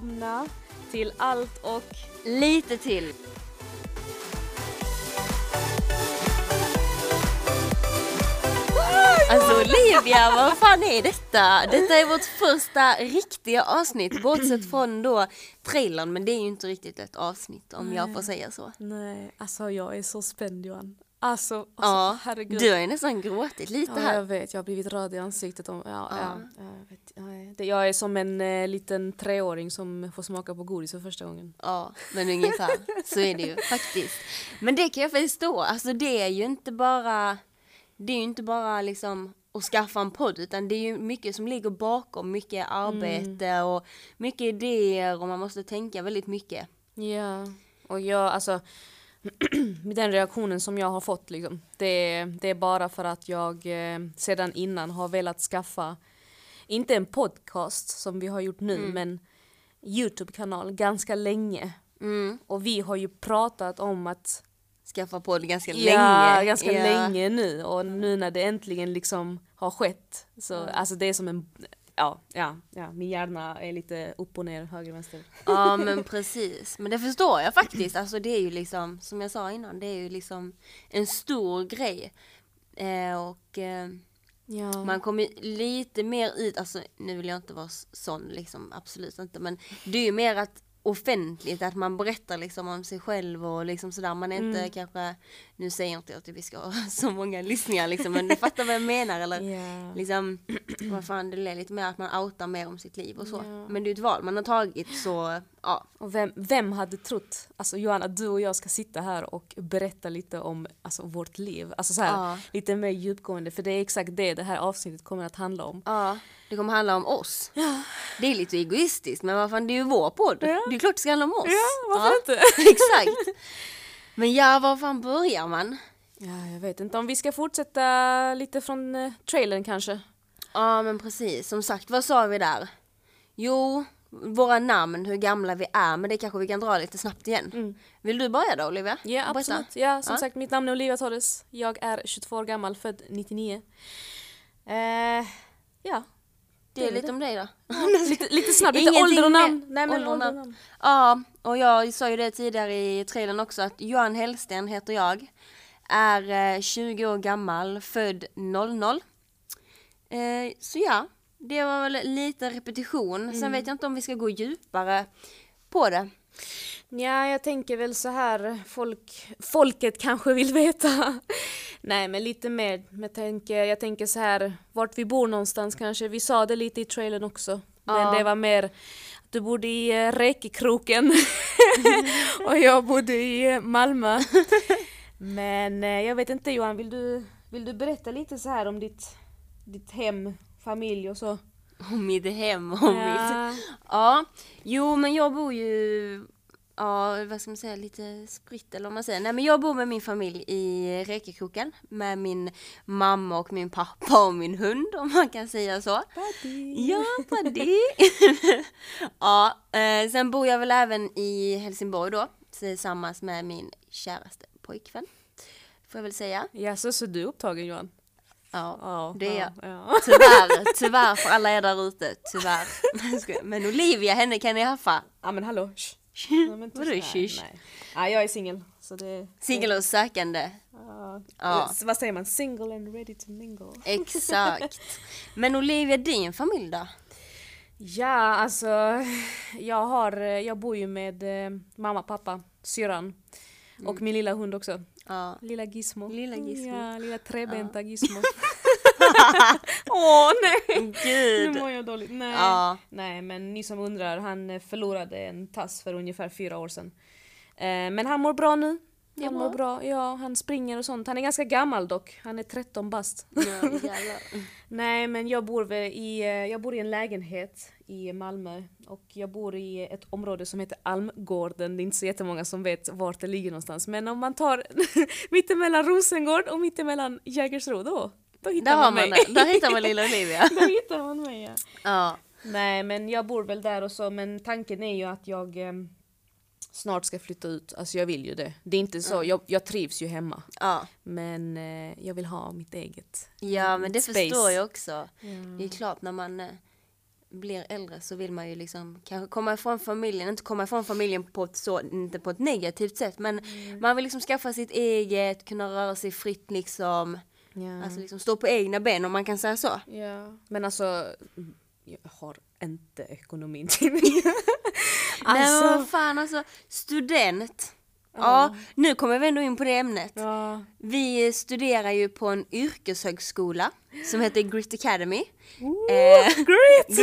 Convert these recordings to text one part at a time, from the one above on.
välkomna till allt och Lite till. Alltså Olivia, vad fan är detta? Detta är vårt första riktiga avsnitt, bortsett från då trailern, men det är ju inte riktigt ett avsnitt om jag får säga så. Nej, alltså jag är så spänd Johan. Alltså, alltså Ja, herregud. du har ju nästan gråtit lite Ja, här. jag vet, jag har blivit röd i ansiktet. Om, ja, Ja. ja. jag, vet, ja, det, jag är som en eh, liten treåring som får smaka på godis för första gången. Ja, men ungefär så är det ju faktiskt. Men det kan jag förstå, alltså det är ju inte bara, det är ju inte bara liksom att skaffa en podd utan det är ju mycket som ligger bakom, mycket arbete och mycket idéer och man måste tänka väldigt mycket. Ja, och jag alltså den reaktionen som jag har fått liksom, det, det är bara för att jag eh, sedan innan har velat skaffa, inte en podcast som vi har gjort nu, men Youtube-kanal ganska länge. Mm. Och vi har ju pratat om att Skaffa podd ganska Ja, länge. ganska Ja. länge nu och nu när det äntligen liksom har skett så alltså det är som en Ja, ja, ja, min hjärna är lite upp och ner, höger, vänster. Ja men precis, men det förstår jag faktiskt. Alltså det är ju liksom, som jag sa innan, det är ju liksom en stor grej. Eh, och eh, Ja. Man kommer lite mer ut, alltså nu vill jag inte vara sån liksom, absolut inte, men det är ju mer att offentligt, att man berättar liksom om sig själv och liksom sådär, man är inte kanske, nu säger jag inte att vi ska ha så många lyssningar liksom, men du fattar vad jag menar eller Ja. liksom, vad fan det är lite mer att man outar mer om sitt liv och så. Ja. Men det är ett val man har tagit så, ja. Och vem, vem hade trott, alltså Johanna, du och jag ska sitta här och berätta lite om alltså, vårt liv. Alltså så här, Ja. lite mer djupgående, för det är exakt det det här avsnittet kommer att handla om. Ja, det kommer handla om oss. Det är lite egoistiskt men vad fan det är ju vår podd. Det är klart det ska handla om oss. Ja, varför inte? Exakt. Men ja, var fan börjar man? Ja, jag vet inte om vi ska fortsätta lite från uh, trailern kanske. Ja men precis, som sagt vad sa vi där? Jo, våra namn, hur gamla vi är, men det kanske vi kan dra lite snabbt igen. Vill du börja då Olivia? Ja, Berätta. absolut. Ja, som Ja. sagt, mitt namn är Olivia Torres. Jag är 22 år gammal, född 99. Eh, ja. Det är det. lite om dig då. lite, lite snabbt, lite Ingenting ålder och namn. Nej, men Ålder och namn. namn. Ja, och jag sa ju det tidigare i trailern också att Johan Hellsten heter jag. Är eh, 20 år gammal, född 00. Eh, så ja, det var väl lite repetition. Sen vet jag inte om vi ska gå djupare på det. Ja, jag tänker väl så här, folk, folket kanske vill veta. Nej, men lite mer, med tänker, jag tänker så här, vart vi bor någonstans kanske. Vi sa det lite i trailern också. Men Ja. det var mer, att du bodde i uh, Räkekroken och jag bodde i eh, Malmö. Men eh, jag vet inte Johan, vill du, vill du berätta lite så här om ditt, ditt hem, familj och så? Om mitt hem och mitt... Ja, jo men jag bor ju, ja vad ska man säga, lite spritt eller vad man säger. Nej men jag bor med min familj i Räkekroken med min mamma och min pappa och min hund om man kan säga så. Ja, buddy! ja, eh, sen bor jag väl även i Helsingborg då tillsammans med min käraste pojkvän. Får jag väl säga. Ja, så, så du är upptagen Johan? Ja, Ja, det är jag. ja, ja. Tyvärr, tyvärr för alla er där ute, tyvärr. Men Olivia, henne kan ni haffa. Ja men hallå, shh. Nej, Vadå shish? nej. Ja, jag är singel. Det... Singel och sökande. Ja. Ja. S- Vad säger man? Single and ready to mingle. Exakt. Men Olivia, din familj då? Ja, alltså jag har, jag bor ju med eh, mamma, pappa, syrran och min lilla hund också. Ja. Lilla Gizmo. Lilla Gizmo. Ja, lilla trebenta Gizmo. Åh nej! Nu Gud. mår jag dåligt. Nej. Ja. nej, men ni som undrar, han eh, förlorade en tass för ungefär fyra år sedan. Eh, men han mår bra nu. Han bra. mår bra, ja han springer och sånt. Han är ganska gammal dock, han är 13 bast. Ja. Nej men jag bor, i, eh, jag bor i en lägenhet i Malmö och jag bor i ett område som heter Almgården. Det är inte så jättemånga som vet vart det ligger någonstans men om man tar mittemellan Rosengård och mittemellan Jägersro då, då hittar Där man man mig. Där hittar man lilla Olivia. Där hittar man mig ja. Ja. Nej men jag bor väl där och så men tanken är ju att jag eh, snart ska flytta ut. Alltså jag vill ju det. Det är inte så, jag, jag trivs ju hemma. Ja. Men eh, jag vill ha mitt eget. ja, men det Space. förstår jag också. Det är klart när man... eh, blir äldre så vill man ju liksom kanske komma ifrån familjen, inte komma ifrån familjen på ett så, inte på ett negativt sätt men Mm. man vill liksom skaffa sitt eget, kunna röra sig fritt liksom, Ja. alltså liksom stå på egna ben om man kan säga så. ja. Men alltså, jag har inte ekonomin till det. Nej men alltså, vad fan alltså, student. Ja, nu kommer vi ändå in på det ämnet. ja. Vi studerar ju på en yrkeshögskola som heter Grit Academy. Ooh, Eh, great!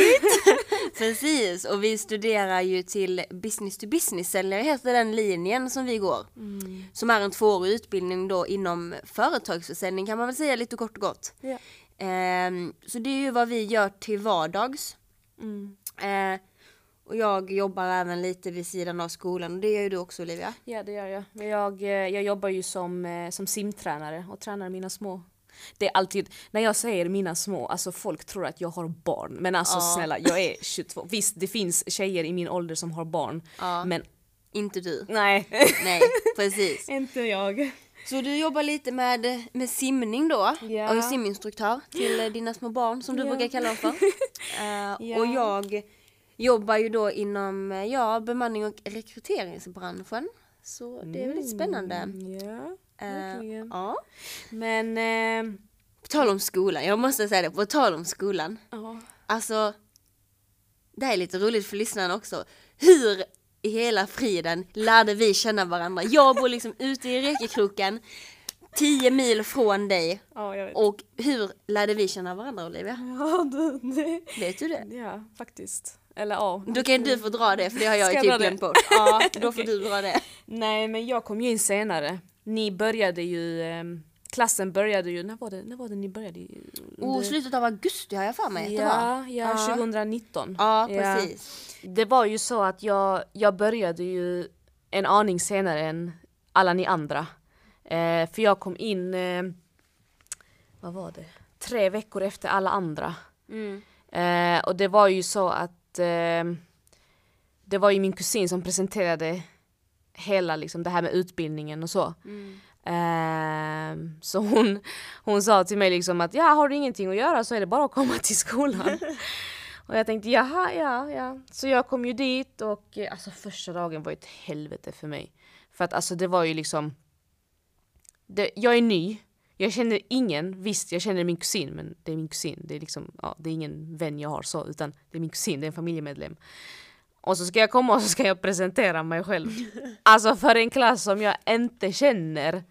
Precis, och vi studerar ju till business to business, eller heter den linjen som vi går. Mm. Som är en tvåårig utbildning då inom företagsförsäljning kan man väl säga lite kort och gott. Ja. Ehm, så det är ju vad vi gör till vardags. Mm. Eh, och jag jobbar även lite vid sidan av skolan och det gör ju du också Olivia. ja, det gör jag. Jag, eh, jag jobbar ju som, eh, som simtränare och tränar mina små. Det är alltid, när jag säger mina små, alltså folk tror att jag har barn. Men alltså Ja. snälla, jag är 22. Visst, det finns tjejer i min ålder som har barn. Ja. Men Inte du. nej, Nej, precis. inte jag. Så du jobbar lite med, med simning då? Ja. Och är siminstruktör till eh, dina små barn som du Ja. brukar kalla dem för. Ja. Och jag jobbar ju då inom eh, ja, bemanning och rekryteringsbranschen. Så det är väldigt spännande. Mm, Ja, Eh, verkligen. ja. Men, eh, På tal om skolan, jag måste säga det, på tal om skolan. ja. Alltså, det här är lite roligt för lyssnarna också. Hur i hela friden lärde vi känna varandra? Jag bor liksom ute i Rekekroken, 10 mil från dig. Vet. Och hur lärde vi känna varandra Olivia? Ja, det, det. Vet du det? ja, faktiskt. Eller ja. Då kan du få dra det för det har jag ju typ glömt bort. Ja, då får du dra det. Nej, men jag kom ju in senare. Ni började ju, eh, klassen började ju, när var det, när var det ni började? Under- slutet av augusti har jag för mig att det var. ja, ja, 2019. Ja, precis. Det var ju så att jag, jag började ju en aning senare än alla ni andra. Eh, för jag kom in, eh, vad var det? Tre veckor efter alla andra. Mm. Eh, och det var ju så att eh, det var ju min kusin som presenterade hela liksom, det här med utbildningen och så. Mm. Eh, så hon, hon sa till mig liksom att ja, har du ingenting att göra så är det bara att komma till skolan. och jag tänkte jaha, ja, ja. Så jag kom ju dit och eh, alltså första dagen var ett helvete för mig. För att alltså det var ju liksom, det, jag är ny, jag känner ingen, visst jag känner min kusin men det är min kusin, det är liksom, ja, det är ingen vän jag har så utan det är min kusin, det är en familjemedlem. Och så ska jag komma och så ska jag presentera mig själv. Alltså för en klass som jag inte känner.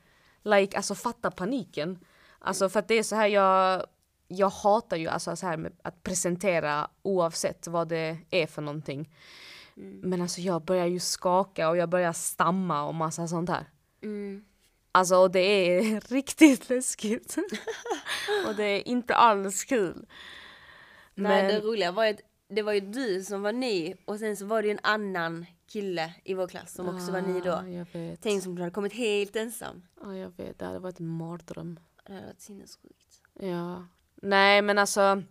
Like, alltså fatta paniken. Alltså för att det är så här jag, jag hatar ju alltså så här med att presentera oavsett vad det är för någonting. Men alltså jag börjar ju skaka och jag börjar stamma och massa sånt här. Mm. Alltså och det är riktigt läskigt. och det är inte alls kul. Nej, Men- det roliga var ju att det var ju du som var ny och sen så var det ju en annan kille i vår klass som också var ny då. Ah. Tänk som du hade kommit helt ensam. Ja, jag vet. Det hade varit en mardröm. Det hade varit sinnessjukt. Ja. Nej men alltså.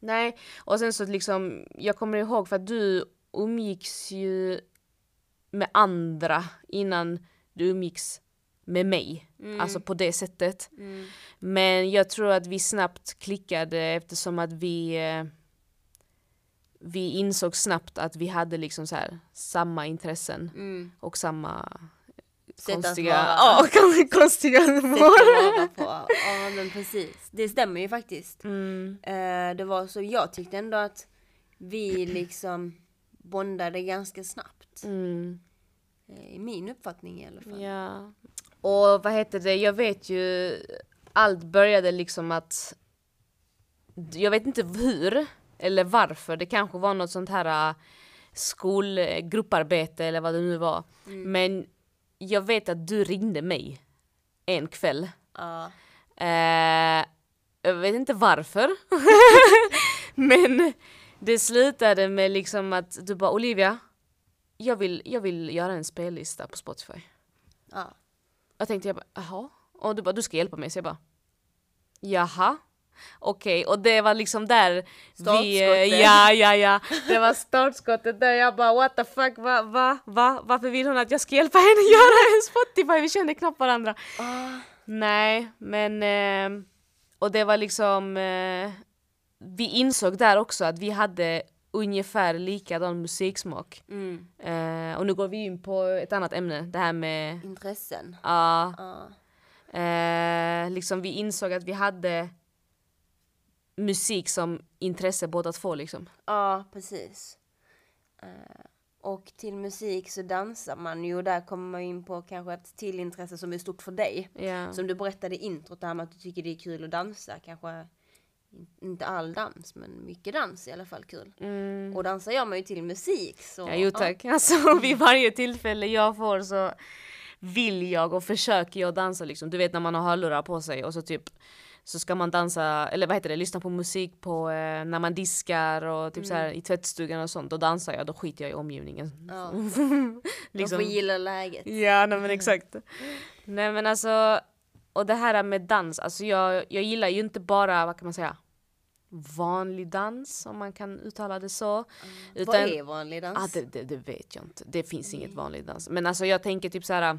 Nej. Och sen så liksom. Jag kommer ihåg för att du umgicks ju med andra innan du umgicks med mig. Alltså på det sättet. Mm. Men jag tror att vi snabbt klickade eftersom att vi eh, vi insåg snabbt att vi hade liksom så här samma intressen Mm. och samma Sätt konstiga, ja, konstiga Sätt att mål. på. Ja men precis. Det stämmer ju faktiskt. Mm. Eh, det var så, jag tyckte ändå att vi liksom bondade ganska snabbt. Mm. Eh, I min uppfattning i alla fall. Ja. Och vad heter det, jag vet ju, allt började liksom att, jag vet inte hur eller varför, det kanske var något sånt här äh, skolgrupparbete eller vad det nu var. Men jag vet att du ringde mig en kväll. Ja. Eh, jag vet inte varför. Men det slutade med liksom att du bara Olivia, jag vill, jag vill göra en spellista på Spotify. ja. Jag tänkte jag bara, jaha? Och du bara, du ska hjälpa mig. Så jag bara, jaha? Okej, och det var liksom där vi... Eh, Ja, ja, ja. Det var startskottet där jag bara, what the fuck, va, va, va? Varför vill hon att jag ska hjälpa henne göra en Spotify? Vi känner knappt varandra. Ah, Nej, men... Eh, och det var liksom... Eh, vi insåg där också att vi hade ungefär likadan musiksmak. Mm. Eh, och nu går vi in på ett annat ämne, det här med Intressen. Ja, Ja. eh, liksom vi insåg att vi hade musik som intresse båda två liksom. Ja, precis. Eh, och till musik så dansar man ju och där kommer man in på kanske ett till intresse som är stort för dig. Ja. Som du berättade i introt, det här med att du tycker det är kul att dansa. Kanske inte all dans, men mycket dans i alla fall kul. Och dansar gör man ju till musik. Så, Mm. Ja, jo tack. Alltså vid varje tillfälle jag får så vill jag och försöker jag dansa liksom. Du vet när man har hörlurar på sig och så typ så ska man dansa, eller vad heter det, lyssna på musik på eh, när man diskar och typ så här i tvättstugan och sånt. Då dansar jag, då skiter jag i omgivningen. Ja. liksom. Man får gilla läget. Ja, nej men exakt. Nej men alltså, och det här med dans, alltså jag, jag gillar ju inte bara, vad kan man säga, vanlig dans om man kan uttala det så. Vad är vanlig dans? Ah, det, det, det vet jag inte. Det finns inget vanlig dans. Men alltså jag tänker typ så här.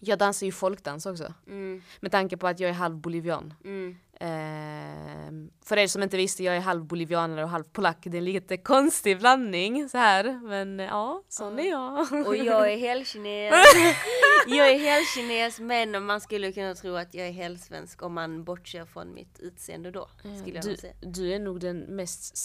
Jag dansar ju folkdans också. Mm, Med tanke på att jag är halv bolivian. mm. Ehm, för er som inte visste, jag är halv bolivianare och halv polack. Det är en lite konstig blandning så här. Men ja, sån är jag. Och jag är helkines. jag är helkines men man skulle kunna tro att jag är helsvensk om man bortser från mitt utseende då. Jag du, säga. du är nog den mest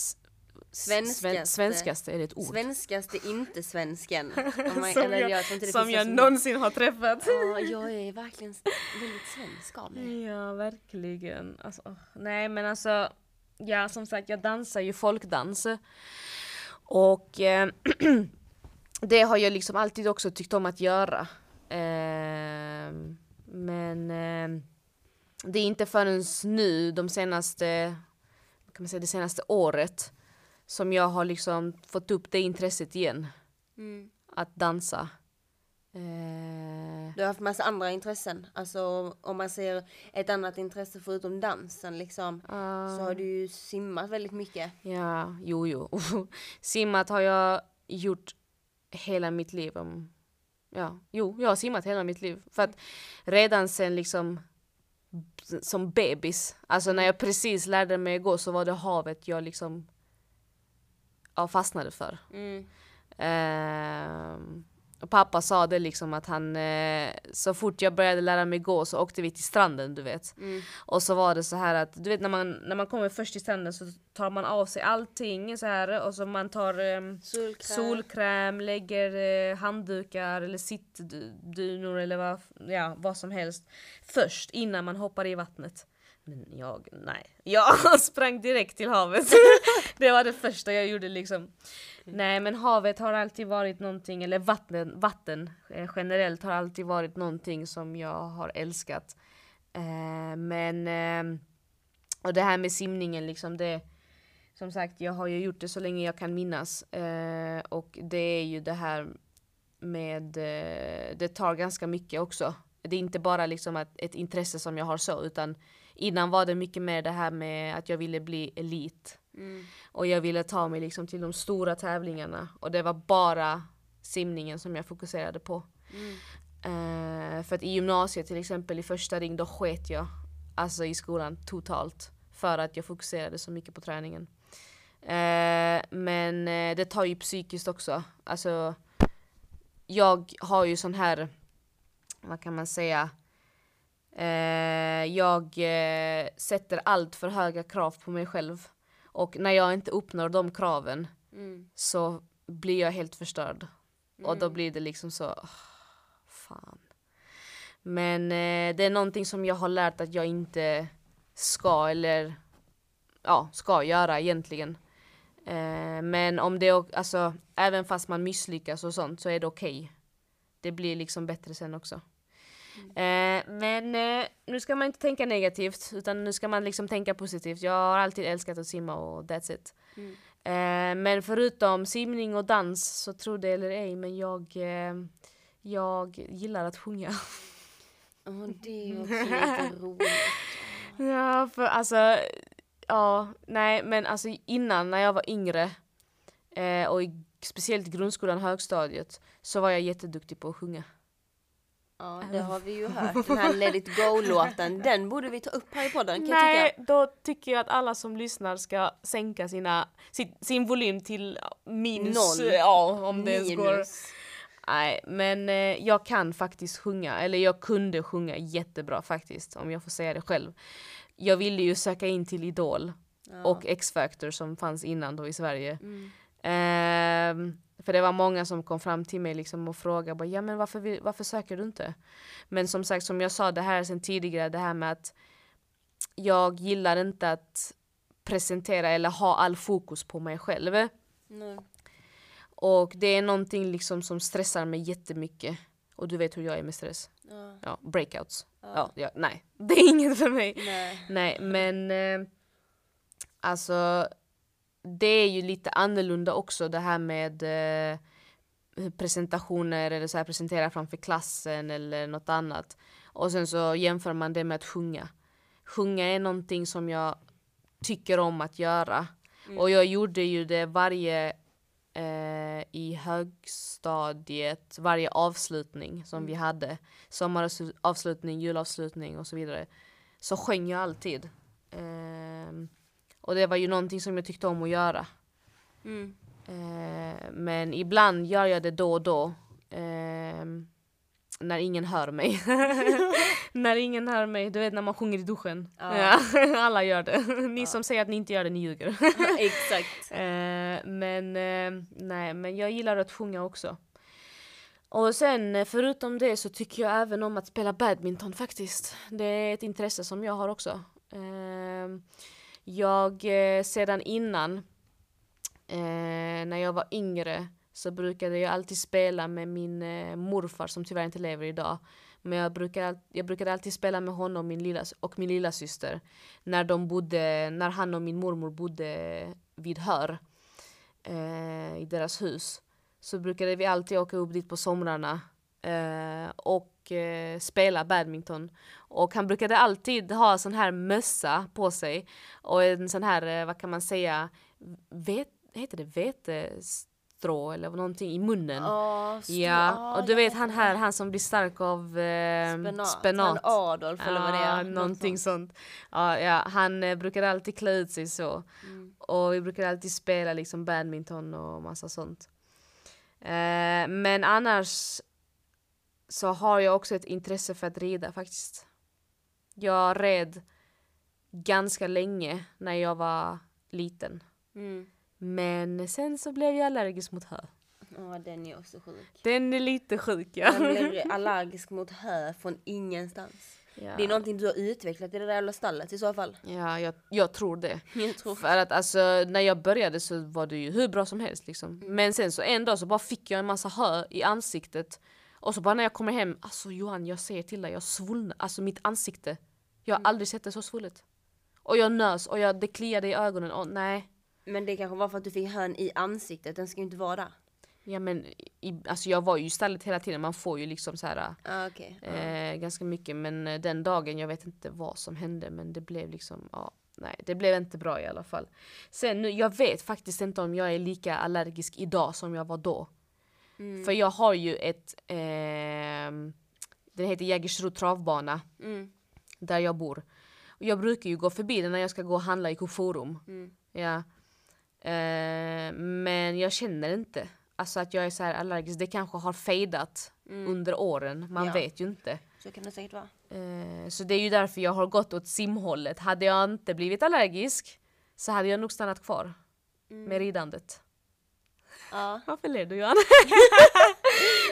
Svenskaste. sven- svenskaste, är det ett ord? Svenskaste inte svensken. Man, som jag, jag som finns jag någon någonsin har träffat. Ja, jag är verkligen väldigt svensk av mig. Ja, verkligen. Alltså, nej men alltså, ja som sagt jag dansar ju folkdans. Och eh, det har jag liksom alltid också tyckt om att göra. Eh, men eh, det är inte förrän nu, de senaste, kan man säga, det senaste året, som jag har liksom fått upp det intresset igen. Mm. Att dansa. Eh, Du har haft massa andra intressen. Alltså om man ser ett annat intresse förutom dansen liksom. Så har du ju simmat väldigt mycket. Ja, jo, jo. Simmat har jag gjort hela mitt liv. Ja, jo, jag har simmat hela mitt liv. För att redan sen liksom som bebis, alltså när jag precis lärde mig gå så var det havet jag liksom ja, fastnade för. Mm. Ehm, och pappa sa det liksom att han, eh, så fort jag började lära mig gå så åkte vi till stranden du vet. Mm. Och så var det så här att, du vet när man, när man kommer först till stranden så tar man av sig allting så här och så man tar ehm, Solkräm. solkräm, lägger eh, handdukar eller sittdynor eller vad, ja, vad som helst först innan man hoppar i vattnet. Men jag, nej. Jag sprang direkt till havet. det var det första jag gjorde liksom. Nej men havet har alltid varit någonting, eller vatten, vatten eh, generellt har alltid varit någonting som jag har älskat. Eh, men, eh, och det här med simningen liksom det, som sagt jag har ju gjort det så länge jag kan minnas. Eh, och det är ju det här med, eh, det tar ganska mycket också. Det är inte bara liksom ett, ett intresse som jag har så utan innan var det mycket mer det här med att jag ville bli elit. Mm. Och jag ville ta mig liksom till de stora tävlingarna och det var bara simningen som jag fokuserade på. Mm. Eh, för att i gymnasiet till exempel i första ring då sket jag alltså i skolan totalt för att jag fokuserade så mycket på träningen. Eh, men eh, det tar ju psykiskt också. Alltså jag har ju sån här, vad kan man säga, jag eh, sätter allt för höga krav på mig själv. Och när jag inte uppnår de kraven Mm. så blir jag helt förstörd. Och då blir det liksom så, åh, fan. Men eh, det är någonting som jag har lärt att jag inte ska eller ja, ska göra egentligen. Eh, men om det, alltså även fast man misslyckas och sånt så är det okej. Det blir liksom bättre sen också. Eh, men eh, nu ska man inte tänka negativt utan nu ska man liksom tänka positivt. Jag har alltid älskat att simma och that's it. Mm. Eh, men förutom simning och dans så tro det eller ej men jag, eh, jag gillar att sjunga. Ja, det är också lite roligt. Ja för alltså, ja nej men alltså innan när jag var yngre eh, och i, speciellt i grundskolan högstadiet så var jag jätteduktig på att sjunga. Ja, det har vi ju hört. Den här Let it go-låten, den borde vi ta upp här i podden kan jag Nej, tycka. då tycker jag att alla som lyssnar ska sänka sina, sin, sin volym till minus, Noll. ja om det ens går. Nej, men eh, jag kan faktiskt sjunga, eller jag kunde sjunga jättebra faktiskt, om jag får säga det själv. Jag ville ju söka in till Idol och X-Factor som fanns innan då i Sverige. Mm. Ehm, för det var många som kom fram till mig liksom och frågade bara, ja men varför, vill- varför söker du inte? Men som sagt, som jag sa det här sen tidigare, det här med att jag gillar inte att presentera eller ha all fokus på mig själv. Nej. Och det är någonting liksom som stressar mig jättemycket. Och du vet hur jag är med stress. Ja. Ja, breakouts. Ja. Ja, nej, det är inget för mig. Nej. Nej, men eh, alltså det är ju lite annorlunda också det här med eh, presentationer eller så här presentera framför klassen eller något annat. Och sen så jämför man det med att sjunga. Sjunga är någonting som jag tycker om att göra. Och jag gjorde ju det varje eh, i högstadiet, varje avslutning som vi hade. Sommaravslutning, julavslutning och så vidare. Så sjöng jag alltid. Ehm, och det var ju någonting som jag tyckte om att göra. Mm. Eh, men ibland gör jag det då och då. ehm, när ingen hör mig. när ingen hör mig, du vet när man sjunger i duschen. Ja. Ja, alla gör det. Ni som säger att ni inte gör det, ni ljuger. Exakt. Eh, men eh, nej, men jag gillar att sjunga också. Och sen eh, förutom det så tycker jag även om att spela badminton faktiskt. Det är ett intresse som jag har också. Eh, jag eh, sedan innan, eh, när jag var yngre, så brukade jag alltid spela med min eh, morfar som tyvärr inte lever idag. Men jag, brukade, jag brukade alltid spela med honom min lilla, och min lilla syster när, de bodde, när han och min mormor bodde vid Hör eh, i deras hus. Så brukade vi alltid åka upp dit på somrarna eh, och eh, spela badminton. Och han brukade alltid ha sån här mössa på sig och en sån här, eh, vad kan man säga, vet, heter det vetestrå eller någonting i munnen. Ja, stå- Ja, och du jag vet han här, han som blir stark av eh, Spenat. spenat. Han Adolf eller vad det är. Någon någonting sån. sånt. Ja, ja, han eh, brukade alltid klä ut sig så. Mm. Och vi brukade alltid spela liksom badminton och massa sånt. Eh, men annars så har jag också ett intresse för att rida faktiskt. Jag red ganska länge när jag var liten. Mm. Men sen så blev jag allergisk mot hö. Ja, den är också sjuk. Den är lite sjuk ja. Man blir allergisk mot hö från ingenstans. ja. Det är någonting du har utvecklat i det där jävla stallet i så fall. Ja, jag, jag tror det. Jag tror För att alltså när jag började så var det ju hur bra som helst liksom. Men sen så en dag så bara fick jag en massa hö i ansiktet. Och så bara när jag kommer hem, alltså Johan jag säger till dig, jag svullnade, alltså mitt ansikte. Jag har aldrig sett det så svullet. Och jag nös och jag, det kliade i ögonen och nej. Men det kanske var för att du fick hön i ansiktet, den ska ju inte vara där. Ja men i, alltså jag var ju i stallet hela tiden, man får ju liksom så här Ah, okej. eh, ganska mycket. Men eh, den dagen, jag vet inte vad som hände men det blev liksom, ja. Nej, det blev inte bra i alla fall. Sen nu, jag vet faktiskt inte om jag är lika allergisk idag som jag var då. För jag har ju ett, ehm, den heter Jägersro travbana, Mm. där jag bor. Jag brukar ju gå förbi den när jag ska gå och handla i Coop Forum. Mm. Ja. Eh, men jag känner inte alltså att jag är så här allergisk. Det kanske har fejdat under åren, man Ja. vet ju inte. Så kan det säkert vara. Eh, så det är ju därför jag har gått åt simhållet. Hade jag inte blivit allergisk så hade jag nog stannat kvar med ridandet. Ja. Varför ler du Johan?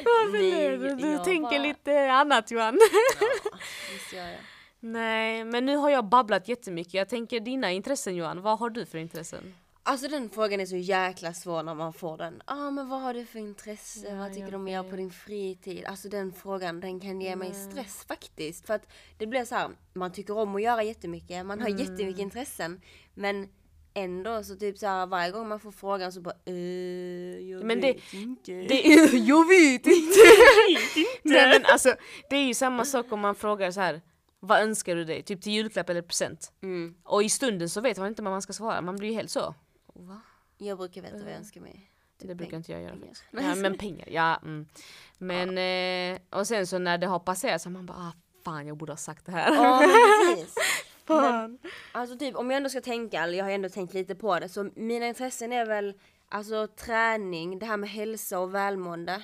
Varför Nej, ler du? Du tänker bara- lite annat Johan. Visst gör jag. Nej, men nu har jag babblat jättemycket. Jag tänker dina intressen Johan, vad har du för intressen? Alltså den frågan är så jäkla svår när man får den. Ja ah, men vad har du för intresse? Ja, vad tycker du om att göra på din fritid? Alltså den frågan den kan ge mig stress faktiskt. För att det blir så här, man tycker om att göra jättemycket, man har Mm. jättemycket intressen. Men ändå så typ så här varje gång man får frågan så bara eh, jag Men det- vet inte. Det är, jag vet inte! Nej men alltså, det är ju samma sak om man frågar så här. Vad önskar du dig? Typ till julklapp eller present. Mm. Och i stunden så vet man inte vad man ska svara, man blir ju helt så. Va? Jag brukar veta vad jag önskar mig. Det brukar peng- inte jag göra pengar. Ja men pengar, ja. Mm. Men eh, och sen så när det har passerat så man bara ah, fan jag borde ha sagt det här. Men fan. Alltså typ om jag ändå ska tänka, eller jag har ändå tänkt lite på det, så mina intressen är väl alltså träning, det här med hälsa och välmående.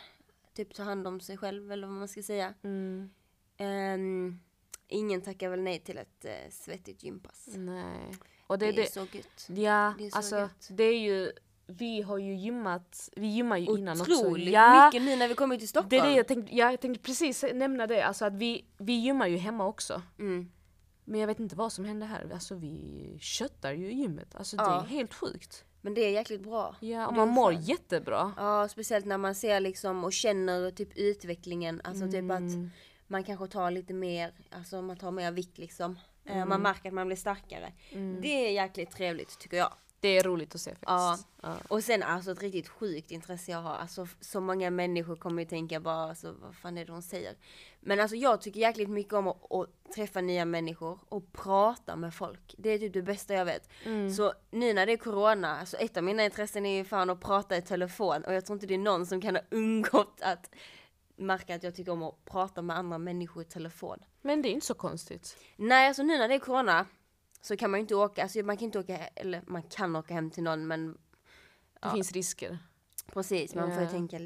Typ ta hand om sig själv eller vad man ska säga. Mm. Ehm, ingen tackar väl nej till ett uh, svettigt gympass. Nej. Och Det, det, är det, så gött. ja, det är så alltså gött. det är ju, vi har ju gymmat, vi gymmar ju innan också. Otroligt Ja, mycket nu när vi kommer till Stockholm. det är det jag tänkte, ja, jag tänkte precis nämna det, alltså att vi, vi gymmar ju hemma också. Mm. Men jag vet inte vad som hände här, alltså vi köttar ju i gymmet. Alltså det Ja. är helt sjukt. Men det är jäkligt bra. Ja, och Det man mår jättebra. Ja, speciellt när man ser liksom och känner typ utvecklingen. Alltså typ Mm. att man kanske tar lite mer, alltså man tar mer vikt liksom. Eh, Mm. Man märker att man blir starkare. Det är jäkligt trevligt tycker jag. Det är roligt att se faktiskt. Ja. Ja. Och sen alltså ett riktigt sjukt intresse jag har. Alltså så många människor kommer ju tänka bara alltså, vad fan är det hon säger? Men alltså jag tycker jäkligt mycket om att, att träffa nya människor och prata med folk. Det är typ det bästa jag vet. Mm. Så nu när det är corona, alltså ett av mina intressen är ju fan att prata i telefon och jag tror inte det är någon som kan ha undgått att märka att jag tycker om att prata med andra människor i telefon. Men det är inte så konstigt. Nej, alltså nu när det är corona så kan man ju inte åka, alltså man kan inte åka, eller man kan åka hem till någon men Det Ja. finns risker. Precis, man får ju tänka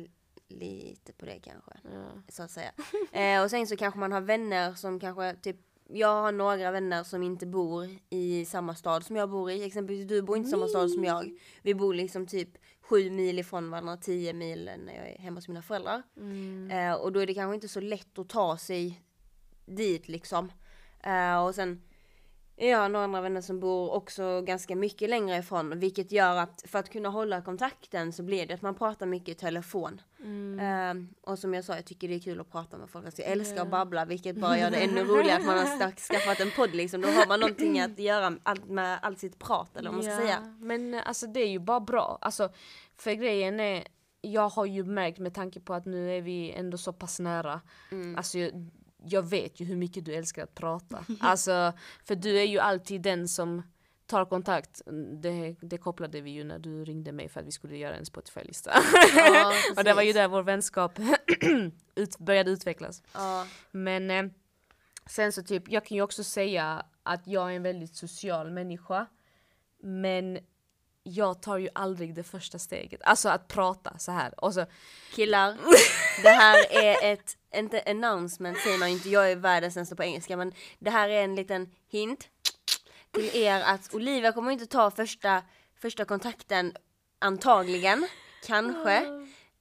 lite på det kanske. Ja. Så att säga. eh, och sen så kanske man har vänner som kanske typ jag har några vänner som inte bor i samma stad som jag bor i. Exempelvis du bor inte i samma stad som jag. Vi bor liksom typ sju mil ifrån varandra, tio mil när jag är hemma hos mina föräldrar. Mm. Eh, och då är det kanske inte så lätt att ta sig dit liksom. Eh, och sen jag har några andra vänner som bor också ganska mycket längre ifrån vilket gör att för att kunna hålla kontakten så blir det att man pratar mycket i telefon. Mm. Eh, och som jag sa, jag tycker det är kul att prata med folk. Alltså, jag älskar att babbla vilket bara gör det ännu roligare att man har skaffat en podd liksom. Då har man någonting att göra allt med allt sitt prat eller vad man ska säga. Men alltså det är ju bara bra. Alltså, för grejen är, jag har ju märkt med tanke på att nu är vi ändå så pass nära. Mm. Alltså jag, jag vet ju hur mycket du älskar att prata. Alltså, för du är ju alltid den som tar kontakt. Det, det kopplade vi ju när du ringde mig för att vi skulle göra en Spotify-lista. Ja, Och det var ju där vår vänskap ut, började utvecklas. Ja, Men eh, sen så typ, jag kan ju också säga att jag är en väldigt social människa. Men jag tar ju aldrig det första steget. Alltså att prata så här. Och så, killar. Det här är ett, inte announcement säger man inte, jag är världens sämsta på engelska men det här är en liten hint till er att Olivia kommer inte ta första, första kontakten antagligen, kanske.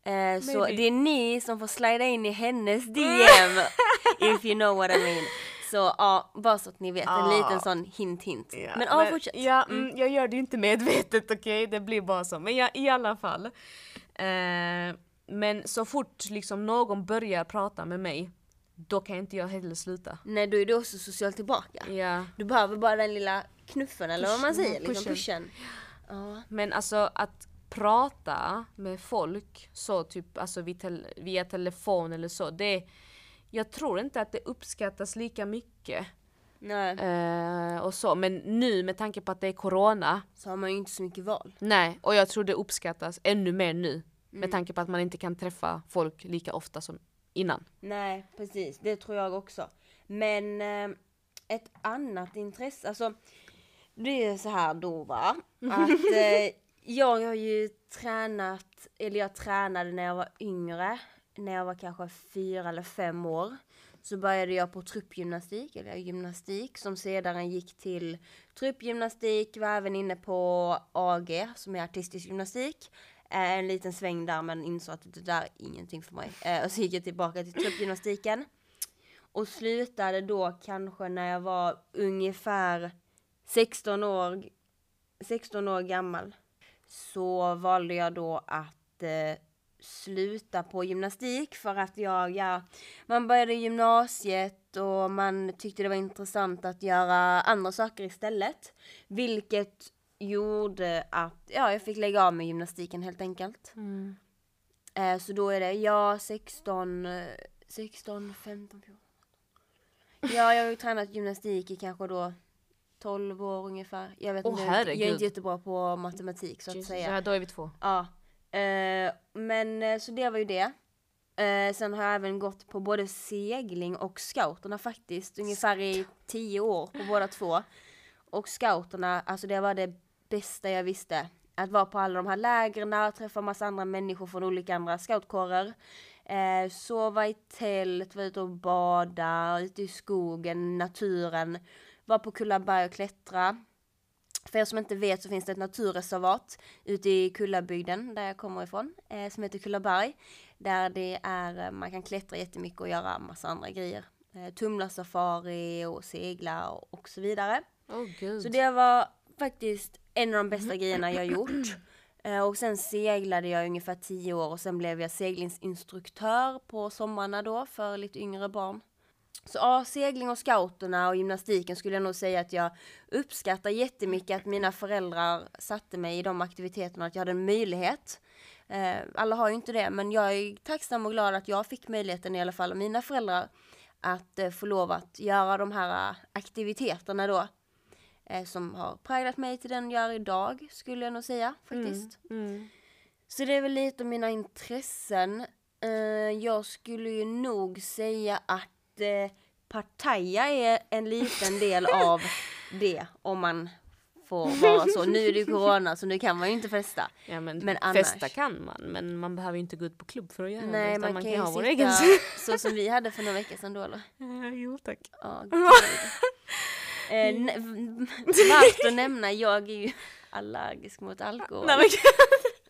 Eh, så det är ni som får slida in i hennes DM if you know what I mean. Så ja, bara så att ni vet, en Ja. liten sån hint hint. men ja, fortsätt. Ja, mm, jag gör det ju inte medvetet okej, det blir bara så. Men ja, i alla fall. Eh, men så fort liksom någon börjar prata med mig, då kan inte jag heller sluta. Nej, då är du också socialt tillbaka. Ja. Du behöver bara den lilla knuffen eller vad man Pushen, säger, liksom pushen. pushen. Ja. Men alltså att prata med folk så typ alltså via, tel- via telefon eller så, det jag tror inte att det uppskattas lika mycket. Nej, Eh, och så. Men nu med tanke på att det är corona, så har man ju inte så mycket val. nej. Och jag tror det uppskattas ännu mer nu. Med tanke på att man inte kan träffa folk lika ofta som innan. Nej, precis. Det tror jag också. Men eh, ett annat intresse, alltså det är så här då va, att eh, jag har ju tränat, eller jag tränade när jag var yngre, när jag var kanske fyra eller fem år. Så började jag på truppgymnastik, eller gymnastik, som sedan gick till truppgymnastik, var även inne på AG, som är artistisk gymnastik. Eh, en liten sväng där men insåg att det där är ingenting för mig. Eh, och så gick jag tillbaka till truppgymnastiken. Och slutade då kanske när jag var ungefär 16 år, 16 år gammal. Så valde jag då att eh, sluta på gymnastik för att jag, ja, man började gymnasiet och man tyckte det var intressant att göra andra saker istället. Vilket gjorde att, ja, jag fick lägga av med gymnastiken helt enkelt. Eh, så då är det, ja, 16, eh, 16, 15, 14. Ja, jag har ju tränat gymnastik i kanske då 12 år ungefär. Jag vet inte, jag är herregud. inte jättebra på matematik så att Jesus, säga. ja, då är vi två. Ja, Eh, men eh, så det var ju det. Eh, sen har jag även gått på både segling och scouterna faktiskt, ungefär i tio år på båda två. Och scouterna, alltså det var det bästa jag visste. Att vara på alla de här lägren, träffa massa andra människor från olika andra scoutkårer. Eh, sova i tält, vara ute och bada, ute i skogen, naturen. Vara på Kullaberg och klättra. För er som inte vet så finns det ett naturreservat ute i Kullabygden där jag kommer ifrån eh, som heter Kullaberg. Där det är, eh, man kan klättra jättemycket och göra massa andra grejer. Eh, tumlarsafari och segla och, och så vidare. Oh. Så det var faktiskt en av de bästa grejerna jag gjort. Eh, och sen seglade jag ungefär tio år och sen blev jag seglingsinstruktör på sommarna då för lite yngre barn. Så ja, segling och scouterna och gymnastiken skulle jag nog säga att jag uppskattar jättemycket att mina föräldrar satte mig i de aktiviteterna, att jag hade en möjlighet. Eh, alla har ju inte det, men jag är tacksam och glad att jag fick möjligheten i alla fall av mina föräldrar att eh, få lov att göra de här aktiviteterna då. Eh, som har präglat mig till den jag är idag, skulle jag nog säga faktiskt. Mm. Så det är väl lite om mina intressen. Eh, jag skulle ju nog säga att eh, Pattaya är en liten del av det, om man får vara så. Nu är det ju corona så nu kan man ju inte festa. Ja men, Men annars- festa kan man men man behöver ju inte gå ut på klubb för att göra det. Nej, utan man, kan ju ha vår egen så som vi hade för några veckor sedan då eller? Ja, Jo tack. Gud. Eh, nä- Värt att nämna, jag är ju allergisk mot alkohol. Nej, men,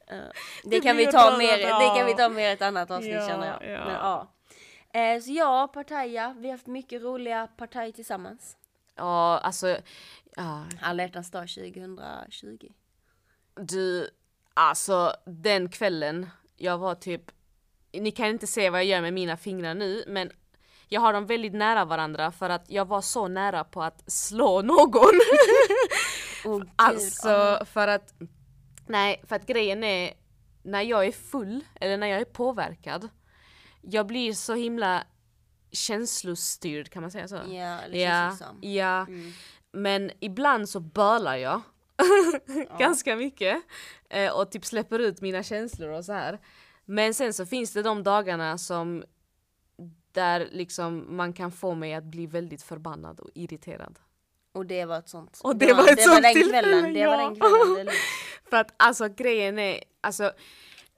det, Det kan vi ta mer, det kan vi ta mer ett annat avsnitt Ja, känner jag. ja. Men, ja. Eh, så ja, Pattaya, vi har haft mycket roliga partaj tillsammans. ja alltså, ja, Alla hjärtans dag 2020. du, alltså den kvällen, jag var typ, ni kan inte se vad jag gör med mina fingrar nu men jag har dem väldigt nära varandra för att jag var så nära på att slå någon. Gud, Alltså för att, nej för att grejen är, när jag är full eller när jag är påverkad, jag blir så himla känslostyrd kan man säga så? Ja, eller ja, ja. Mm. men ibland så bölar jag ganska mycket eh, och typ släpper ut mina känslor och så här. Men sen så finns det de dagarna som där liksom man kan få mig att bli väldigt förbannad och irriterad. Och det var ett sånt. Och det var ett det sånt var den tillfälle, kvällen, det var ja. den kvällen. Det. För att alltså grejen är, alltså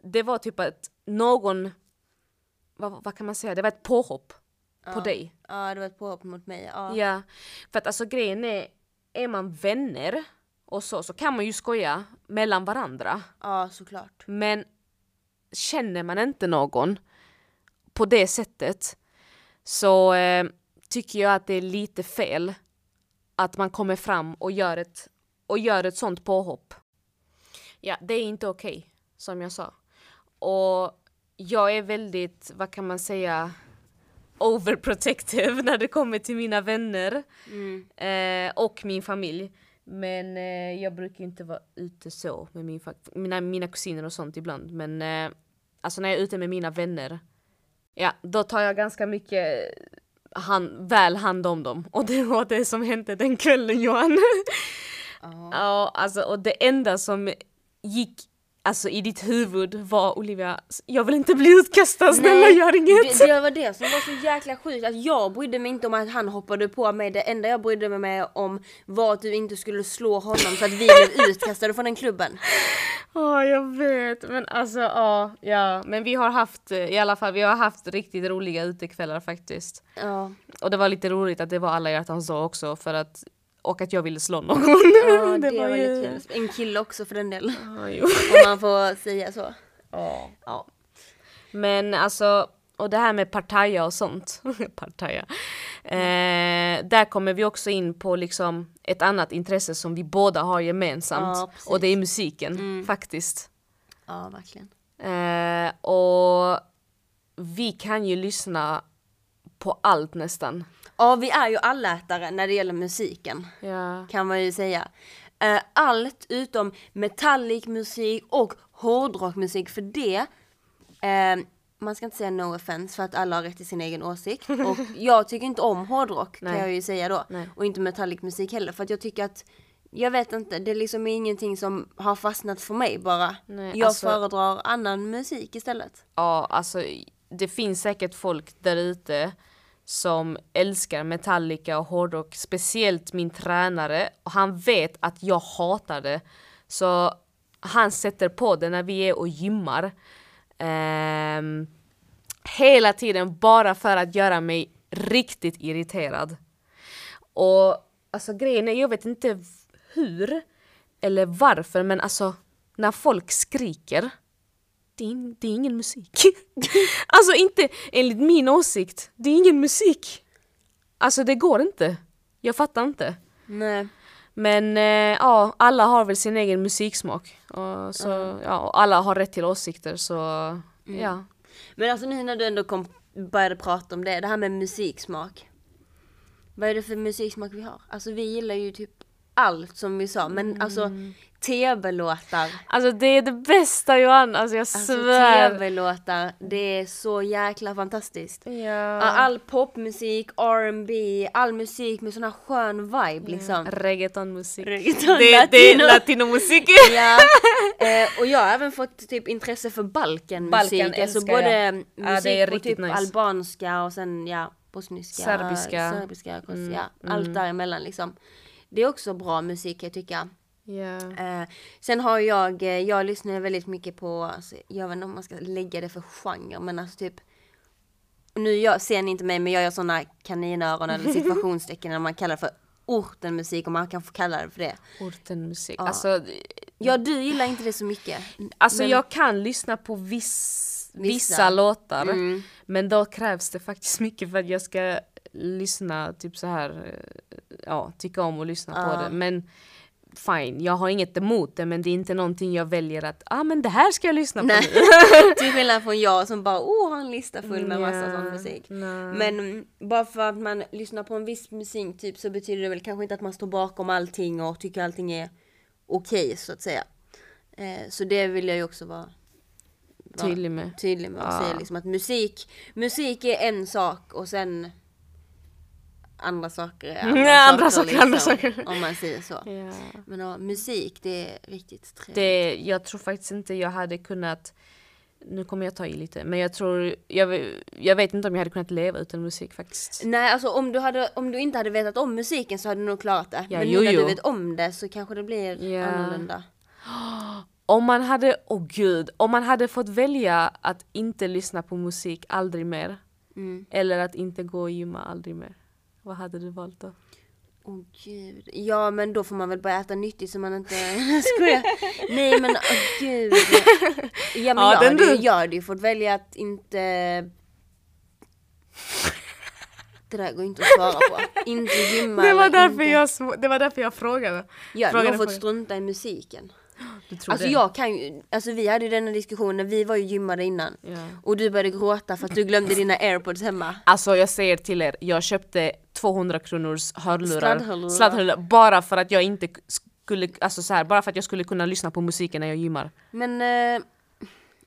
det var typ att någon, vad, vad kan man säga, det var ett påhopp på dig. ja, det var ett påhopp mot mig. Ja. Ja, för att alltså grejen är, är man vänner och så, så kan man ju skoja mellan varandra. ja, såklart. Men känner man inte någon på det sättet så eh, tycker jag att det är lite fel att man kommer fram och gör ett, och gör ett sånt påhopp. Ja, det är inte okej, som jag sa. Och jag är väldigt, vad kan man säga, overprotective när det kommer till mina vänner Mm. eh, och min familj. Men eh, jag brukar inte vara ute så med min mina, mina kusiner och sånt ibland. Men eh, alltså när jag är ute med mina vänner, ja då tar jag ganska mycket hand, väl hand om dem. Och det var det som hände den kvällen Johan. Ja. ja, alltså och det enda som gick alltså i ditt huvud var Olivia, jag vill inte bli utkastad, snälla Nej, gör inget. Det, det var det som var så jäkla sjukt, att jag brydde mig inte om att han hoppade på mig. Det enda jag brydde mig med om var att du inte skulle slå honom så att vi blev utkastade från den klubben. Ja, jag vet. Men alltså, ja, ja. Men vi har haft, eh, i alla fall, vi har haft riktigt roliga utekvällar faktiskt. Ja, Och det var lite roligt att det var alla hjärtans dag också för att, och att jag ville slå någon. ja det, var ju- lite kul. En kille också för den delen. Jo. Om man får säga så. Ja. Ja. Men alltså, och det här med partaja och sånt. partaja. Eh, där kommer vi också in på liksom ett annat intresse som vi båda har gemensamt. Ja, och det är musiken faktiskt. Ja, verkligen. Eh, och vi kan ju lyssna på allt nästan. Ja, vi är ju allätare när det gäller musiken. Ja. kan man ju säga. Eh, Allt utom metallic musik och hårdrockmusik för det, eh, man ska inte säga no offense för att alla har rätt till sin egen åsikt. Och jag tycker inte om hårdrock Nej. kan jag ju säga då. Nej. Och inte metallic musik heller för att jag tycker att jag vet inte, det är liksom ingenting som har fastnat för mig bara. Nej, jag alltså- föredrar annan musik istället. Ja, alltså det finns säkert folk där ute som älskar Metallica och hårdrock, speciellt min tränare. Och han vet att jag hatar det. Så han sätter på det när vi är och gymmar. Um, hela tiden bara för att göra mig riktigt irriterad. Och alltså grejen är, jag vet inte hur eller varför men alltså när folk skriker det är, det är ingen musik. alltså inte enligt min åsikt, det är ingen musik. Alltså det går inte. Jag fattar inte. Nej. Men eh, ja, alla har väl sin egen musiksmak. Och så, ja, och alla har rätt till åsikter så ja. Men alltså nu när du ändå kom, började prata om det, det här med musiksmak. Vad är det för musiksmak vi har? Alltså vi gillar ju typ allt som vi sa, men alltså tv-låtar. Alltså det är det bästa Johan, alltså jag Alltså svär. tv-låtar, det är så jäkla fantastiskt. Ja. All popmusik, R&B, all musik med sån här skön vibe liksom. Reggaetonmusik. Reggaeton, det, det är latino. latinomusik. Ja, eh, och jag har även fått typ intresse för. Balkan alltså älskar både jag. musik Ja, på typ nice. albanska och sen ja, bosniska, Serbiska. serbiska kos- ja, allt däremellan liksom. Det är också bra musik jag tycka. Ja. Eh, sen har jag, eh, jag lyssnar väldigt mycket på, alltså, jag vet inte om man ska lägga det för genre, men alltså typ nu jag, ser ni inte mig men jag gör sådana kaninöron eller situationstecken när man kallar det för ortenmusik och man kan få kalla det för det. Ortenmusik. Ja. Alltså, Ja du gillar inte det så mycket. alltså Men- jag kan lyssna på viss, vissa. Vissa. låtar. Mm. Men då krävs det faktiskt mycket för att jag ska lyssna, typ så här, eh, ja, tycka om och lyssna Ja. på det. Men fine, jag har inget emot det men det är inte någonting jag väljer att, ah men det här ska jag lyssna på Nej. nu. Till skillnad från jag som bara oh har en lista full med massa Ja, sån musik. nej. Men mm, bara för att man lyssnar på en viss musik typ så betyder det väl kanske inte att man står bakom allting och tycker allting är okej så att säga. Eh, så det vill jag ju också vara Tydlig med. tydlig med att Ja. säga liksom att musik, musik är en sak och sen andra saker är andra, Ja, andra saker, saker, andra liksom, saker. Om man säger så. Ja. Men ja, musik det är riktigt trevligt. Det, jag tror faktiskt inte jag hade kunnat nu kommer jag ta i lite, men jag tror, jag, jag vet inte om jag hade kunnat leva utan musik faktiskt. Nej alltså om du, hade, om du inte hade vetat om musiken så hade du nog klarat det. Ja, Men jo, nu när jo. du vet om det så kanske det blir Ja. annorlunda. Om man hade, åh gud, om man hade fått välja att inte lyssna på musik aldrig mer, Mm. eller att inte gå och gymma aldrig mer, vad hade du valt då? Åh gud. Ja men då får man väl börja äta nyttigt så man inte skojar. Nej men åh gud. Ja men Ja, jag, hade, du- jag hade ju fått välja att inte Det där går inte att svara på. Inte gymma Det var, därför inte. jag, det var därför jag frågade. Hade frågade nog fått frågan. strunta i musiken. Du tror Alltså det? jag kan ju, alltså vi hade ju denna diskussionen, vi var ju gymmade innan. Ja. Och du började gråta för att du glömde dina airpods hemma. Alltså jag säger till er, jag köpte 200 kronors hörlurar, Sladdhörlurar. sladdhörlurar bara för att jag inte skulle, alltså så här, bara för att jag skulle kunna lyssna på musiken när jag gymmar. Men eh,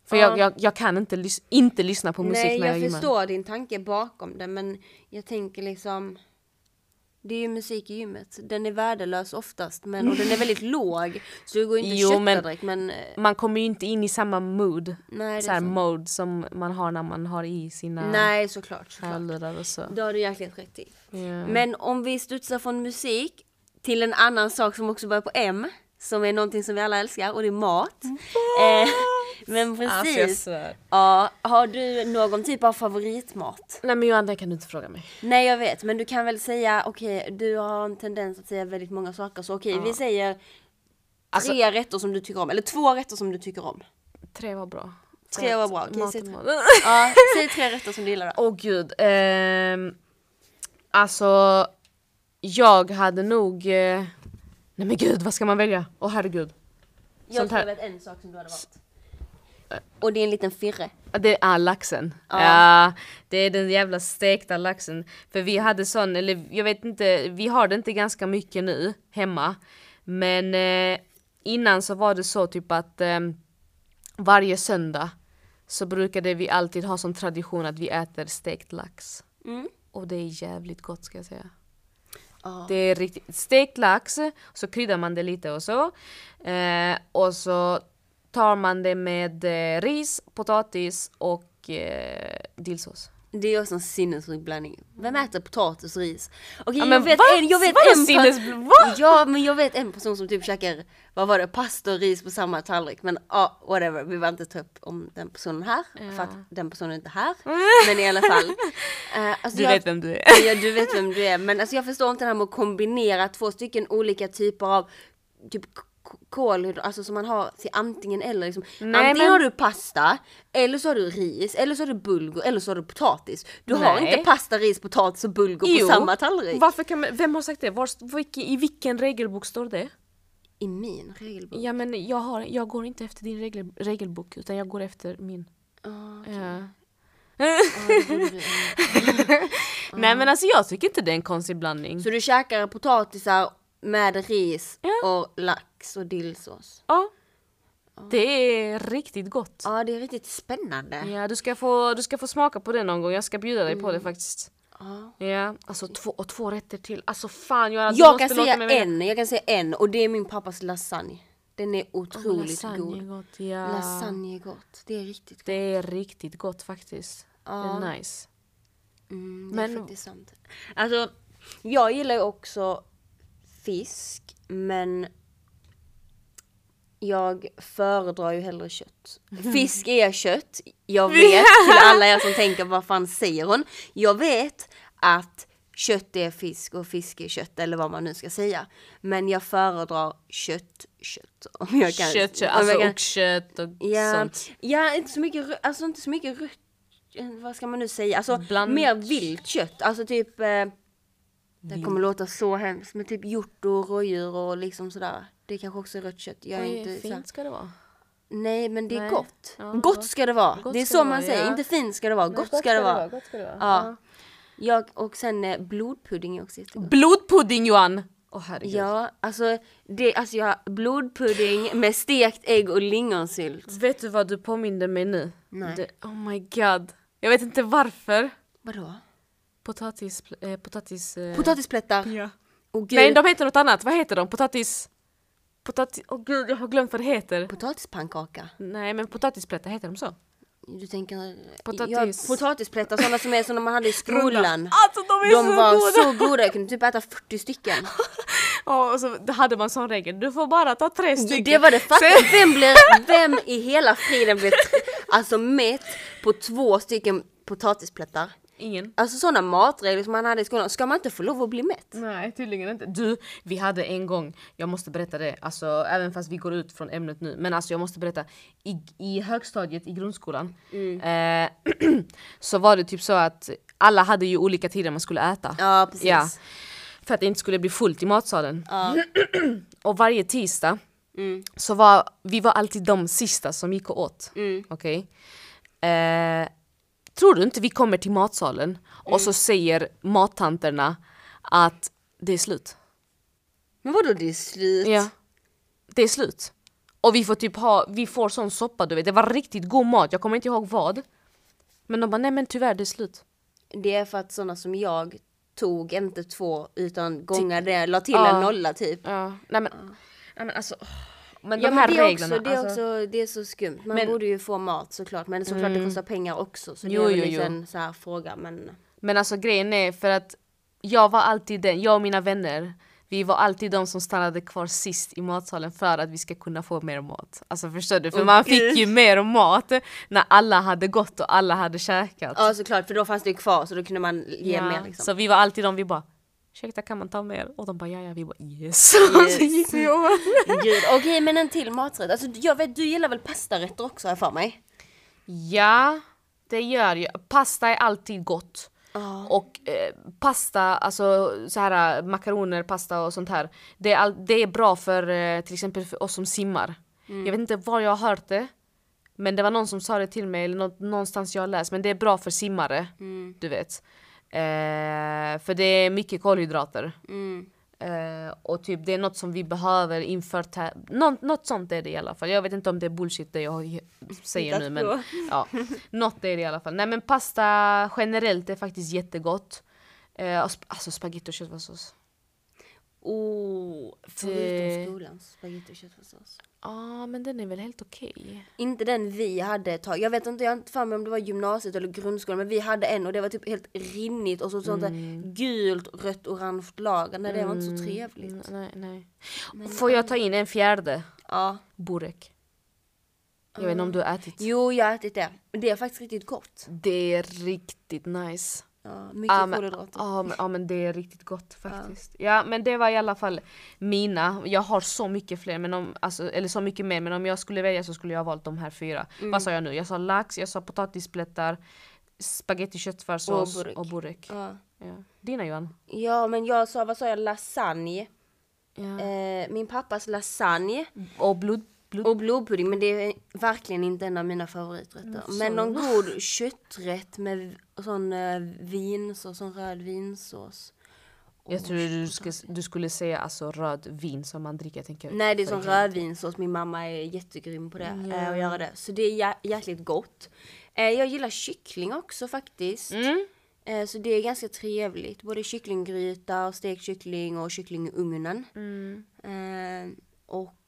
För Ja. jag, jag, jag kan inte, lys- inte lyssna på musik nej när jag, jag gymmar. förstår din tanke bakom det men jag tänker liksom det är ju musik i gymmet. Den är värdelös oftast men, och den är väldigt låg. Så det går inte Jo, att kötta direkt men eh, Man kommer ju inte in i samma mood, nej, så är här sant. mode som man har när man har i sina nej såklart. såklart. och så. Det har du jäkligt rätt i. Ja. Men om vi studsar från musik till en annan sak som också börjar på M. Som är någonting som vi alla älskar och det är mat. Eh, men jag precis. Ja, har du någon typ av favoritmat? Nej men det kan du inte fråga mig. Nej jag vet, men du kan väl säga, okej du har en tendens att säga väldigt många saker. Så okej, vi säger Alltså- tre rätter som du tycker om, eller två rätter som du tycker om. Tre var bra. Tre var bra, okej, säg tre. Ja, säg tre rätter som du gillar då. Åh gud. ehm, alltså, jag hade nog... eh, nej men gud, vad ska man välja? Åh herregud. Jag tror jag vet en sak som du hade valt. Och det är en liten firre. Det är laxen. Ja. Ja. det är den jävla stekta laxen. För vi hade sån, eller jag vet inte, vi har det inte ganska mycket nu hemma. Men eh, innan så var det så typ att eh, varje söndag så brukade vi alltid ha som tradition att vi äter stekt lax. Mm. Och det är jävligt gott ska jag säga. Oh. Det är riktigt stekt lax, så kryddar man det lite och så. Eh, och så tar man det med eh, ris, potatis och eh, dillsås. Det är också en sinnessjuk blandning. Vem äter potatis och ris? Okej, Ja, jag vet va? en, jag vet en sinnes-? Ja, men jag vet en person som typ käkar, vad var det, pasta och ris på samma tallrik. Men ja, whatever, vi vill inte ta upp om den personen här. För att den personen är inte här. Men i alla fall. Eh, alltså Du jag- vet vem du är. Ja, du vet vem du är. Men alltså jag förstår inte det här med att kombinera två stycken olika typer av typ kolhydrater, alltså som man har till antingen eller liksom. Nej, antingen men- har du pasta, eller så har du ris, eller så har du bulgur, eller så har du potatis. Du har Nej. inte pasta, ris, potatis och bulgur på samma tallrik. Varför kan man, vem har sagt det? Var, vilken, I vilken regelbok står det? I min regelbok. Ja men jag, har, jag går inte efter din regel, regelbok utan jag går efter min. Ja, Ja. det borde du ändå. Nej men alltså jag tycker inte det är en konstig blandning. Så du käkar potatisar med ris Ja. och lax och dillsås. Ja. Det är riktigt gott. Ja, det är riktigt spännande. Ja, du ska, få, du ska få smaka på det någon gång. Jag ska bjuda dig Mm. på det faktiskt. Ja. Ja, alltså två, och två rätter till. Alltså fan Göran, du Jag måste kan låta mig en, jag kan säga en och det är min pappas lasagne. Den är otroligt Lasagne god. är gott, ja. Lasagne är gott, det är riktigt gott. Det är riktigt gott faktiskt. Det är nice. Mm, det Men- är faktiskt sant. Alltså, jag gillar ju också fisk, men jag föredrar ju hellre kött. Fisk är kött, jag vet till alla er som tänker vad fan säger hon? Jag vet att kött är fisk och fisk är kött eller vad man nu ska säga. Men jag föredrar kött, kött. Om jag kan, Kött, kött, alltså kan- oxkött och Ja, sånt. ja inte så mycket, alltså inte så mycket rött, eh, vad ska man nu säga, alltså Bland- mer vilt kött, alltså typ eh, det kommer låta så hemskt men typ hjort och rådjur och liksom sådär. Det kanske också är rött kött. Jag är Oj, inte så fint ska det vara. Nej men det är Nej. gott. Ja, gott gott. ska det vara. Gott det är så man vara, säger. ja. Inte fint ska det vara. Gott ska det vara. Gott ska det vara. Ja. Jag, och sen eh, blodpudding är också jättegott. Blodpudding Johan! Åh herregud. Ja, alltså, det, alltså jag, blodpudding med stekt ägg och lingonsylt. Vet du vad du påminde mig nu? Nej. Det, oh my god. Jag vet inte varför. Vadå? Potatis... Eh, potatis... Eh, Potatisplättar. Ja. Gud. Nej, de heter något annat. Vad heter de? Potatis... Potatis... Åh gud, jag har glömt vad det heter. Potatispannkaka. Nej, men potatisplättar, heter de så? Du tänker... Potatis. Ja, potatisplättar, sådana som är som man hade i skolan. Alltså de är De så var goda! så goda, jag kunde typ äta 40 stycken. Ja, och så hade man sån regel, du får bara ta tre stycken. Det var det fattiga. Vem, blir, vem i hela friden blir alltså mätt på två stycken potatisplättar? Ingen. Alltså sådana matregler som man hade i skolan, ska man inte få lov att bli mätt? Nej, tydligen inte. Du, vi hade en gång, jag måste berätta det, alltså även fast vi går ut från ämnet nu, men alltså jag måste berätta. I, i högstadiet i grundskolan eh, så var det typ så att alla hade ju olika tider man skulle äta. Ja, precis. Ja, för att det inte skulle bli fullt i matsalen. och varje tisdag så var vi var alltid de sista som gick och åt. Okej? Eh, tror du inte vi kommer till matsalen och så säger mattanterna att det är slut? Men vadå det är slut? Ja. Det är slut. Och vi får typ ha, vi får sån soppa du vet, det var riktigt god mat, jag kommer inte ihåg vad. Men de bara nej men tyvärr det är slut. Det är för att sådana som jag tog inte två utan gångade, la till en nolla typ. Ja, nej men, nej, men alltså. åh. Men Ja de men här det är, reglerna. också, det är alltså, också det är så skumt. Man Men- borde ju få mat såklart men såklart det kostar pengar också så det Jo, är väl jo, en så här fråga men Men alltså grejen är för att jag var alltid den, jag och mina vänner, vi var alltid de som stannade kvar sist i matsalen för att vi ska kunna få mer mat. Alltså förstår du? För Åh, man gud. fick ju mer mat när alla hade gått och alla hade käkat. ja såklart för då fanns det ju kvar så då kunde man ge Ja, mer liksom. Så vi var alltid de, vi bara Ursäkta kan man ta mer? Och de bara ja ja, vi bara yes. Yes. så gick vi Gud, Okej men en till maträtt. Alltså jag vet du gillar väl pastarätter också jag för mig? Ja, det gör jag. Pasta är alltid gott. Ja. Och eh, pasta, alltså så här makaroner, pasta och sånt här. Det är, all, det är bra för eh, till exempel för oss som simmar. Jag vet inte var jag har hört det. Men det var någon som sa det till mig, eller nå- någonstans jag har läst. Men det är bra för simmare, du vet. Eh, för det är mycket kolhydrater. Mm. Eh, och typ det är något som vi behöver inför tä- något, något sånt är det i alla fall. Jag vet inte om det är bullshit det jag säger nu men ja, något är det i alla fall. Nej men pasta generellt är faktiskt jättegott. Eh, och sp- alltså spagetti och köttfärssås. Oh, förutom Det- skolans spagetti och köttfärssås. Ja, men den är väl helt okej. Inte den vi hade ett tag. Jag vet inte, jag har inte för mig om det var gymnasiet eller grundskolan, men vi hade en och det var typ helt rinnigt och så sånt där gult, rött, orange lager. Nej, det var inte så trevligt. Mm, nej, nej. Får jag ta in en fjärde? Ja. Burek. Jag vet inte om du har ätit. Jo, jag har ätit det. Det är faktiskt riktigt gott. Det är riktigt nice. Ja, mycket Ja men, kolhydrater. ja, men, ja men det är riktigt gott faktiskt. Ja. men det var i alla fall mina. Jag har så mycket fler, men om, alltså, eller så mycket mer men om jag skulle välja så skulle jag ha valt de här fyra. Mm. Vad sa jag nu? Jag sa lax, jag sa potatisplättar, spaghetti köttfärssås Och burek. och burek. Ja. Ja. Dina Johan? ja, men jag sa, vad sa jag, lasagne. Ja. Eh, min pappas lasagne Och blod, blod. och blodpudding, men det är verkligen inte en av mina favoriträtter. Men någon god kötträtt med sån eh, vinsås, sån röd vinsås. jag trodde du, skulle, du skulle säga alltså röd vin som man dricker. Jag tänker, Nej det är helvete. rödvinsås, min mamma är jättegrym på det, eh, att göra det. Så det är jä- jäkligt gott. Eh, jag gillar kyckling också faktiskt. Mm. Eh, så det är ganska trevligt. Både kycklinggryta, stekt kyckling och kyckling i ugnen. Mm. Eh,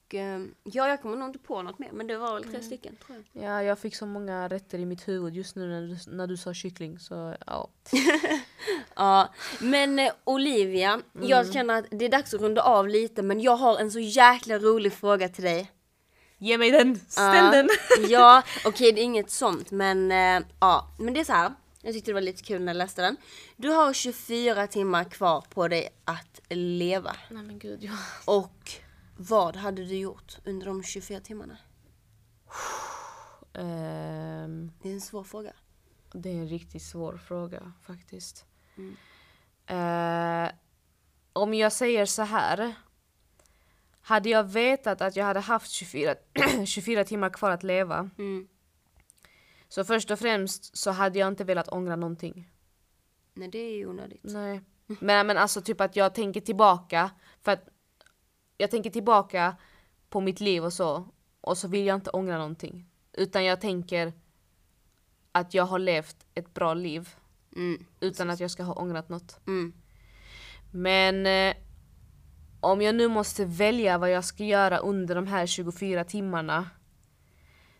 och eh, ja, jag kommer nog inte på något mer men det var väl tre stycken tror jag. Ja, jag fick så många rätter i mitt huvud just nu när du, när du sa kyckling. Så ja. Ja, men eh, Olivia, Mm. jag känner att det är dags att runda av lite men jag har en så jäkla rolig fråga till dig. Ge mig den! Ställ Ja. den! ja, okej det är inget sånt men eh, ja, men det är så här. Jag tyckte det var lite kul när jag läste den. Du har 24 timmar kvar på dig att leva. Nej men gud, ja. Och vad hade du gjort under de 24 timmarna? Ehm, Det är en svår fråga. det är en riktigt svår fråga faktiskt. Eh, om jag säger så här. Hade jag vetat att jag hade haft 24, 24 timmar kvar att leva. Mm. Så först och främst så hade jag inte velat ångra någonting. Nej det är ju onödigt. Nej. Men, men alltså typ att jag tänker tillbaka. För att jag tänker tillbaka på mitt liv och så. Och så vill jag inte ångra någonting. Utan jag tänker att jag har levt ett bra liv. Mm. Utan att jag ska ha ångrat något. Mm. Men eh, om jag nu måste välja vad jag ska göra under de här 24 timmarna.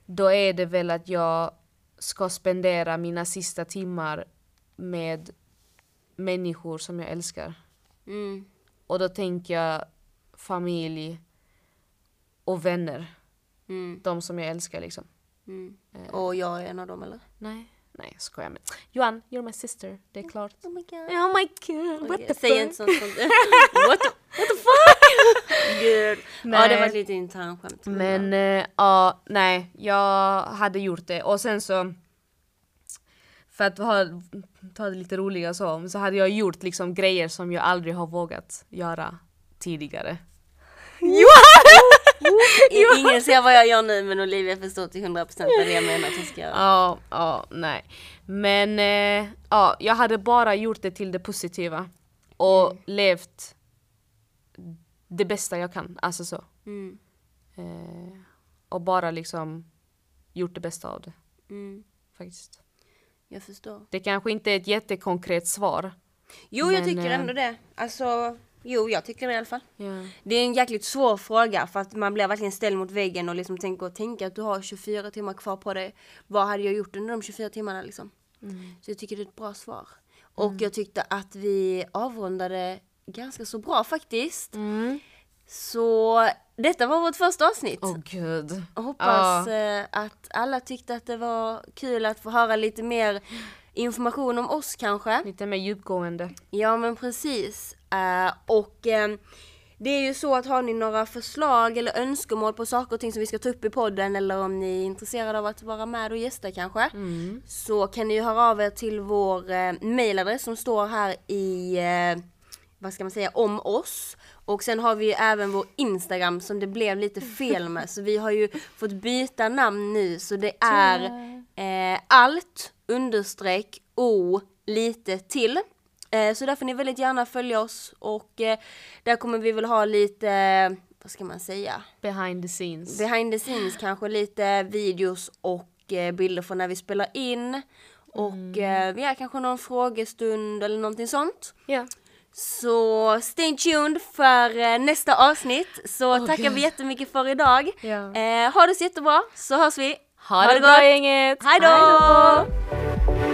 Då är det väl att jag ska spendera mina sista timmar med människor som jag älskar. Mm. Och då tänker jag familj och vänner. Mm. De som jag älskar liksom. Mm. Och jag är en av dem eller? Nej, nej jag skojar med. Johan, you're my sister. Det är klart. Oh my god. Oh my god, what the Säg fuck? inte sånt. sånt. what, the, what the fuck? Gud. Ja det var lite internskämt. Men eh, ja, nej, jag hade gjort det. Och sen så, för att ha, ta det lite roliga så, så hade jag gjort liksom grejer som jag aldrig har vågat göra tidigare. I- Ingen ser vad jag gör nu men Olivia förstår till 100% vad det är jag menar att hon ska göra. Ja, ja, nej. Men eh, ja, jag hade bara gjort det till det positiva. Och levt det bästa jag kan, alltså så. Mm. Eh, och bara liksom gjort det bästa av det, Mm. faktiskt. Jag förstår. Det kanske inte är ett jättekonkret svar. Jo jag Men, tycker eh, ändå det. Alltså, jo jag tycker det i alla fall. Ja. Det är en jäkligt svår fråga för att man blir verkligen ställd mot väggen och liksom tänker och tänker att du har 24 timmar kvar på dig. Vad hade jag gjort under de 24 timmarna liksom? Så jag tycker det är ett bra svar. Och jag tyckte att vi avrundade ganska så bra faktiskt. Mm. Så detta var vårt första avsnitt. Åh gud. Jag hoppas Ja. eh, att alla tyckte att det var kul att få höra lite mer information om oss kanske. Lite mer djupgående. Ja men precis. Eh, och eh, det är ju så att har ni några förslag eller önskemål på saker och ting som vi ska ta upp i podden eller om ni är intresserade av att vara med och gästa kanske. Så kan ni ju höra av er till vår eh, mailadress som står här i, eh, vad ska man säga, om oss. Och sen har vi ju även vår Instagram som det blev lite fel med. Så vi har ju fått byta namn nu så det är eh, allt understreck o lite till. Eh, så där får ni väldigt gärna följa oss och eh, där kommer vi väl ha lite, vad ska man säga, Behind the scenes. behind the scenes kanske lite videos och eh, bilder från när vi spelar in. Och vi har kanske någon frågestund eller någonting sånt. ja. Så stay tuned för nästa avsnitt. Så Åh, tackar Gud. vi jättemycket för idag. Eh, ha det så jättebra så hörs vi. Ha, det bra gänget! Hej då!